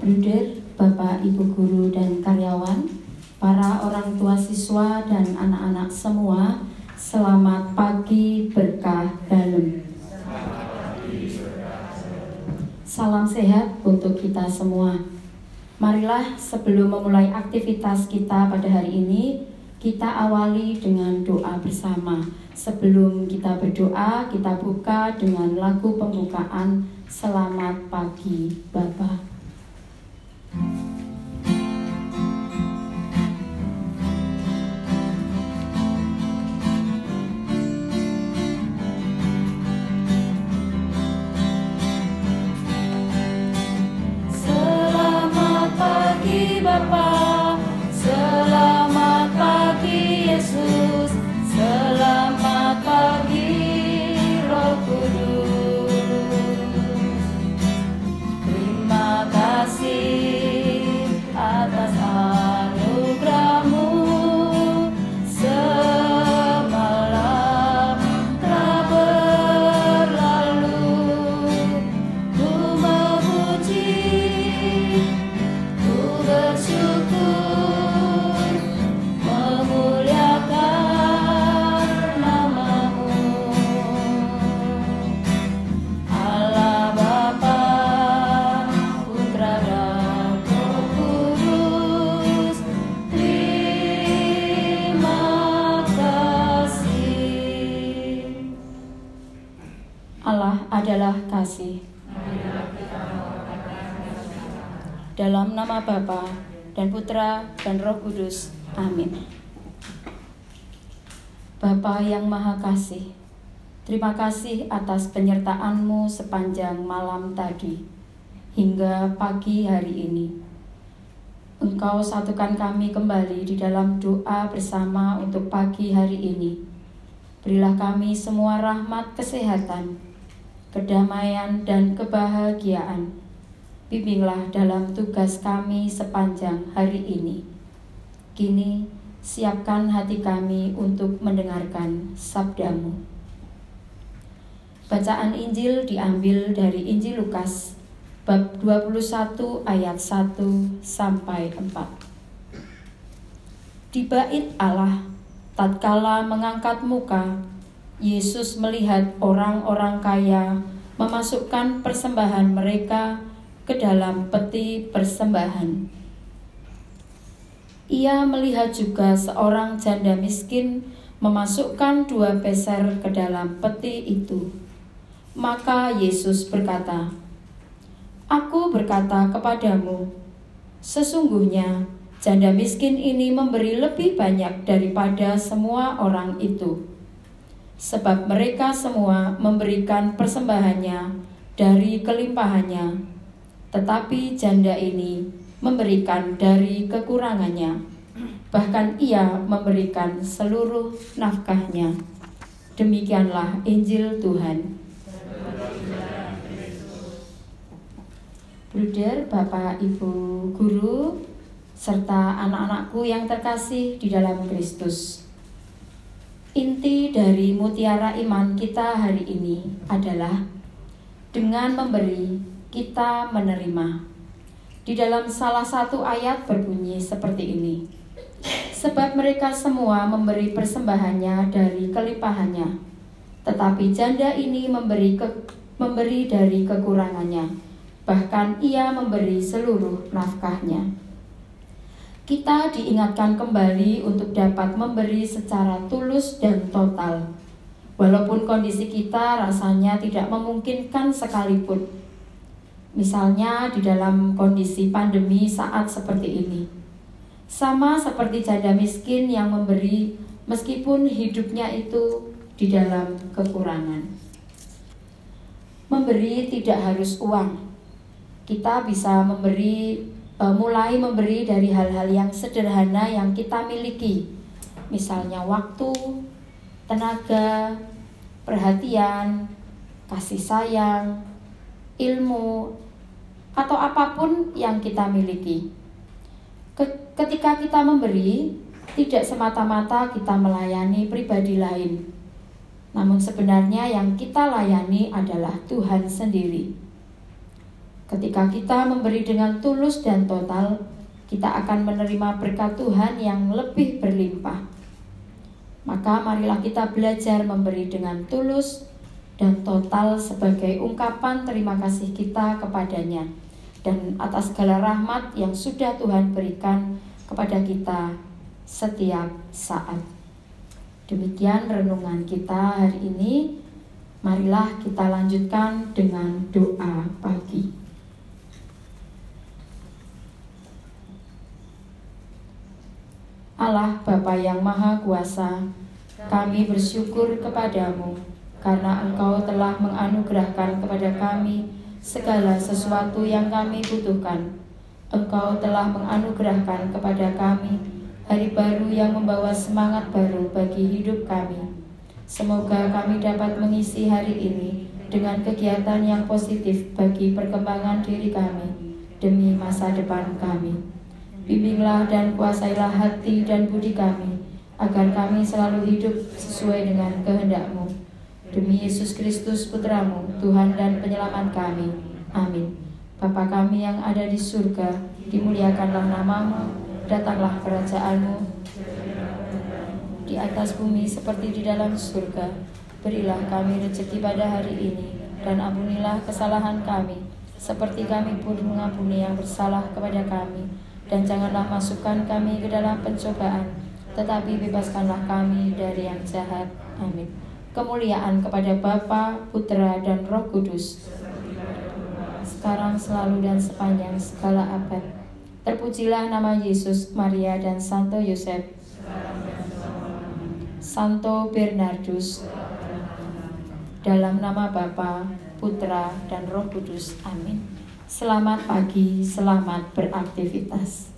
Bruder, Bapak, Ibu guru dan karyawan, para orang tua siswa dan anak-anak semua, selamat pagi berkah dalam. Salam sehat untuk kita semua. Marilah sebelum memulai aktivitas kita pada hari ini, kita awali dengan doa bersama. Sebelum kita berdoa, kita buka dengan lagu pembukaan Selamat Pagi Bapak. Kasih. Dalam nama Bapa dan Putra dan Roh Kudus. Amin. Bapa yang Maha Kasih, terima kasih atas penyertaanmu sepanjang malam tadi hingga pagi hari ini. Engkau satukan kami kembali di dalam doa bersama untuk pagi hari ini. Berilah kami semua rahmat kesehatan, kedamaian, dan kebahagiaan. Bimbinglah dalam tugas kami sepanjang hari ini. Kini, siapkan hati kami untuk mendengarkan sabdamu. Bacaan Injil diambil dari Injil Lukas bab 21 ayat 1 sampai 4. Di bait Allah, tatkala mengangkat muka, Yesus melihat orang-orang kaya memasukkan persembahan mereka ke dalam peti persembahan. Ia melihat juga seorang janda miskin memasukkan dua peser ke dalam peti itu. Maka Yesus berkata, Aku berkata kepadamu, sesungguhnya janda miskin ini memberi lebih banyak daripada semua orang itu sebab mereka semua memberikan persembahannya dari kelimpahannya, tetapi janda ini memberikan dari kekurangannya, bahkan ia memberikan seluruh nafkahnya. Demikianlah Injil Tuhan. Bruder, Bapak, Ibu, Guru, serta anak-anakku yang terkasih di dalam Kristus. Inti dari mutiara iman kita hari ini adalah dengan memberi, kita menerima. Di dalam salah satu ayat berbunyi seperti ini. Sebab mereka semua memberi persembahannya dari kelimpahannya. Tetapi janda ini memberi ke, memberi dari kekurangannya. Bahkan ia memberi seluruh nafkahnya kita diingatkan kembali untuk dapat memberi secara tulus dan total. Walaupun kondisi kita rasanya tidak memungkinkan sekalipun. Misalnya di dalam kondisi pandemi saat seperti ini. Sama seperti janda miskin yang memberi meskipun hidupnya itu di dalam kekurangan. Memberi tidak harus uang. Kita bisa memberi mulai memberi dari hal-hal yang sederhana yang kita miliki, misalnya waktu, tenaga, perhatian, kasih sayang, ilmu, atau apa pun yang kita miliki. Ketika kita memberi, tidak semata-mata kita melayani pribadi lain, namun sebenarnya yang kita layani adalah Tuhan sendiri. Ketika kita memberi dengan tulus dan total, kita akan menerima berkat Tuhan yang lebih berlimpah. Maka marilah kita belajar memberi dengan tulus dan total sebagai ungkapan terima kasih kita kepadanya dan atas segala rahmat yang sudah Tuhan berikan kepada kita setiap saat. Demikian renungan kita hari ini. Marilah kita lanjutkan dengan doa pagi. Allah Bapa yang Maha Kuasa, kami bersyukur kepadamu karena Engkau telah menganugerahkan kepada kami segala sesuatu yang kami butuhkan. Engkau telah menganugerahkan kepada kami hari baru yang membawa semangat baru bagi hidup kami. Semoga kami dapat mengisi hari ini dengan kegiatan yang positif bagi perkembangan diri kami demi masa depan kami. Bimbinglah dan kuasailah hati dan budi kami, agar kami selalu hidup sesuai dengan kehendakMu. Demi Yesus Kristus Putramu, Tuhan dan Penyelamat kami. Amin. Bapa kami yang ada di surga, dimuliakanlah namamu, datanglah kerajaanmu di atas bumi seperti di dalam surga. Berilah kami rezeki pada hari ini, dan ampunilah kesalahan kami, seperti kami pun mengampuni yang bersalah kepada kami dan janganlah masukkan kami ke dalam pencobaan, tetapi bebaskanlah kami dari yang jahat. Amin. Kemuliaan kepada Bapa, Putra, dan Roh Kudus, sekarang selalu dan sepanjang segala abad. Terpujilah nama Yesus, Maria, dan Santo Yosef. Santo Bernardus, dalam nama Bapa, Putra, dan Roh Kudus. Amin. Selamat pagi, selamat beraktivitas.